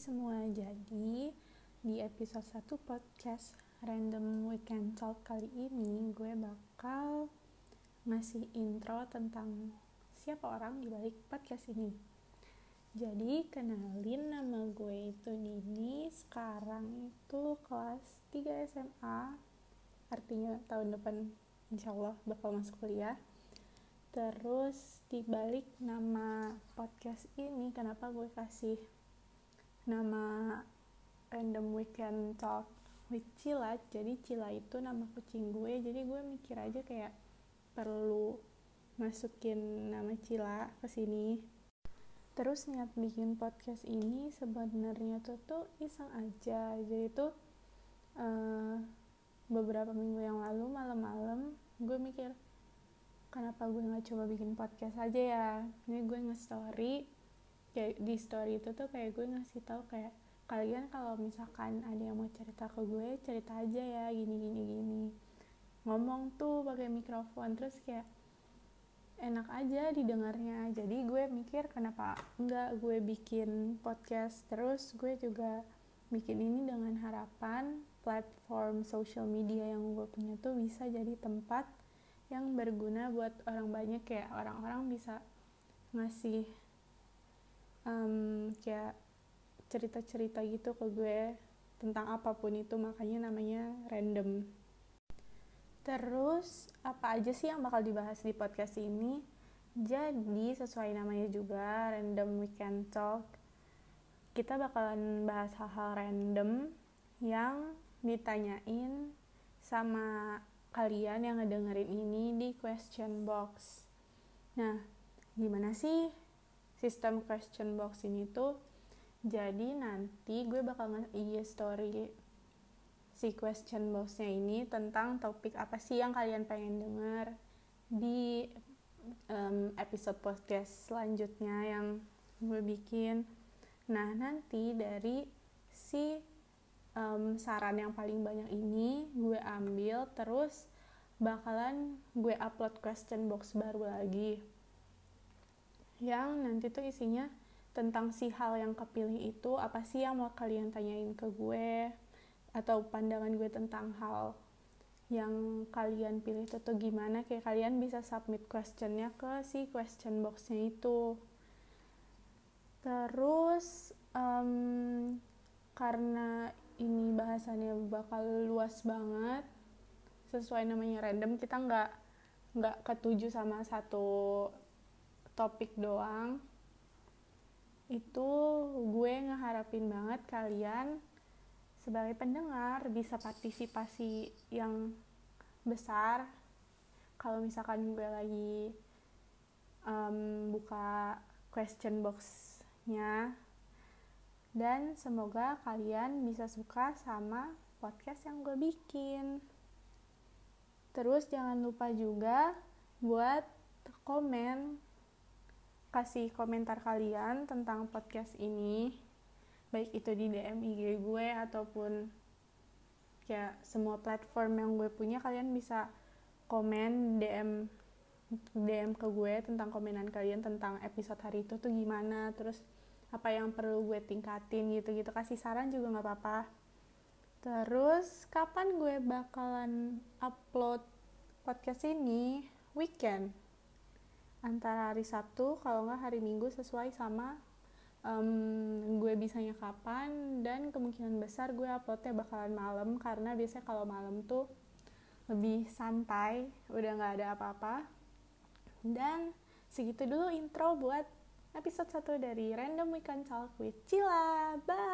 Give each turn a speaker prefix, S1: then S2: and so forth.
S1: Semua, jadi di episode 1 podcast Random Weekend Talk kali ini gue bakal ngasih intro tentang siapa orang di balik podcast ini. Jadi kenalin nama gue itu Nini, sekarang itu kelas 3 SMA, artinya tahun depan insya Allah bakal masuk kuliah. Terus dibalik nama podcast ini, kenapa gue kasih nama random weekend talk with Cila jadi Cila itu nama kucing gue. Jadi gue mikir aja kayak perlu masukin nama Cila ke sini. Terus niat bikin podcast ini sebenarnya tuh tuh iseng aja. Jadi tuh uh, beberapa minggu yang lalu malam-malam gue mikir kenapa gue nggak coba bikin podcast aja ya? Ini gue nge-story kayak di story itu tuh kayak gue ngasih tahu kayak kalian kalau misalkan ada yang mau cerita ke gue cerita aja ya gini gini gini. Ngomong tuh pakai mikrofon terus kayak enak aja didengarnya. Jadi gue mikir kenapa enggak gue bikin podcast? Terus gue juga bikin ini dengan harapan platform social media yang gue punya tuh bisa jadi tempat yang berguna buat orang banyak. Kayak orang-orang bisa ngasih um, kayak cerita-cerita gitu ke gue tentang apa pun itu makanya namanya random. Terus apa aja sih yang bakal dibahas di podcast ini? Jadi sesuai namanya juga random weekend talk kita bakalan bahas hal-hal random yang ditanyain sama kalian yang ngedengerin ini di question box. Nah gimana sih sistem question box ini tuh jadi nanti gue bakal nge story si question boxnya ini tentang topik apa sih yang kalian pengen denger di um, episode podcast selanjutnya yang gue bikin. Nah nanti dari si um, saran yang paling banyak ini gue ambil terus bakalan gue upload question box baru lagi yang nanti tuh isinya tentang si hal yang kepilih itu apa sih yang mau kalian tanyain ke gue atau pandangan gue tentang hal yang kalian pilih itu tuh gimana. Kayak kalian bisa submit questionnya ke si question boxnya itu. Terus um, karena ini bahasannya bakal luas banget sesuai namanya random kita nggak nggak ketuju sama satu topik doang itu gue ngeharapin banget kalian sebagai pendengar bisa partisipasi yang besar. Kalau misalkan gue lagi um, buka question boxnya dan semoga kalian bisa suka sama podcast yang gue bikin. Terus jangan lupa juga buat komen kasih komentar kalian tentang podcast ini. Baik itu di DM IG gue ataupun ya semua platform yang gue punya kalian bisa komen DM DM ke gue tentang komenan kalian tentang episode hari itu tuh gimana terus apa yang perlu gue tingkatin gitu-gitu. Kasih saran juga nggak apa-apa. Terus kapan gue bakalan upload podcast ini? Weekend antara hari Sabtu kalau nggak hari Minggu sesuai sama um, gue bisanya kapan dan kemungkinan besar gue uploadnya bakalan malam karena biasanya kalau malam tuh lebih santai udah nggak ada apa-apa. Dan segitu dulu intro buat episode 1 dari Random Weekend Talk with Cila. Bye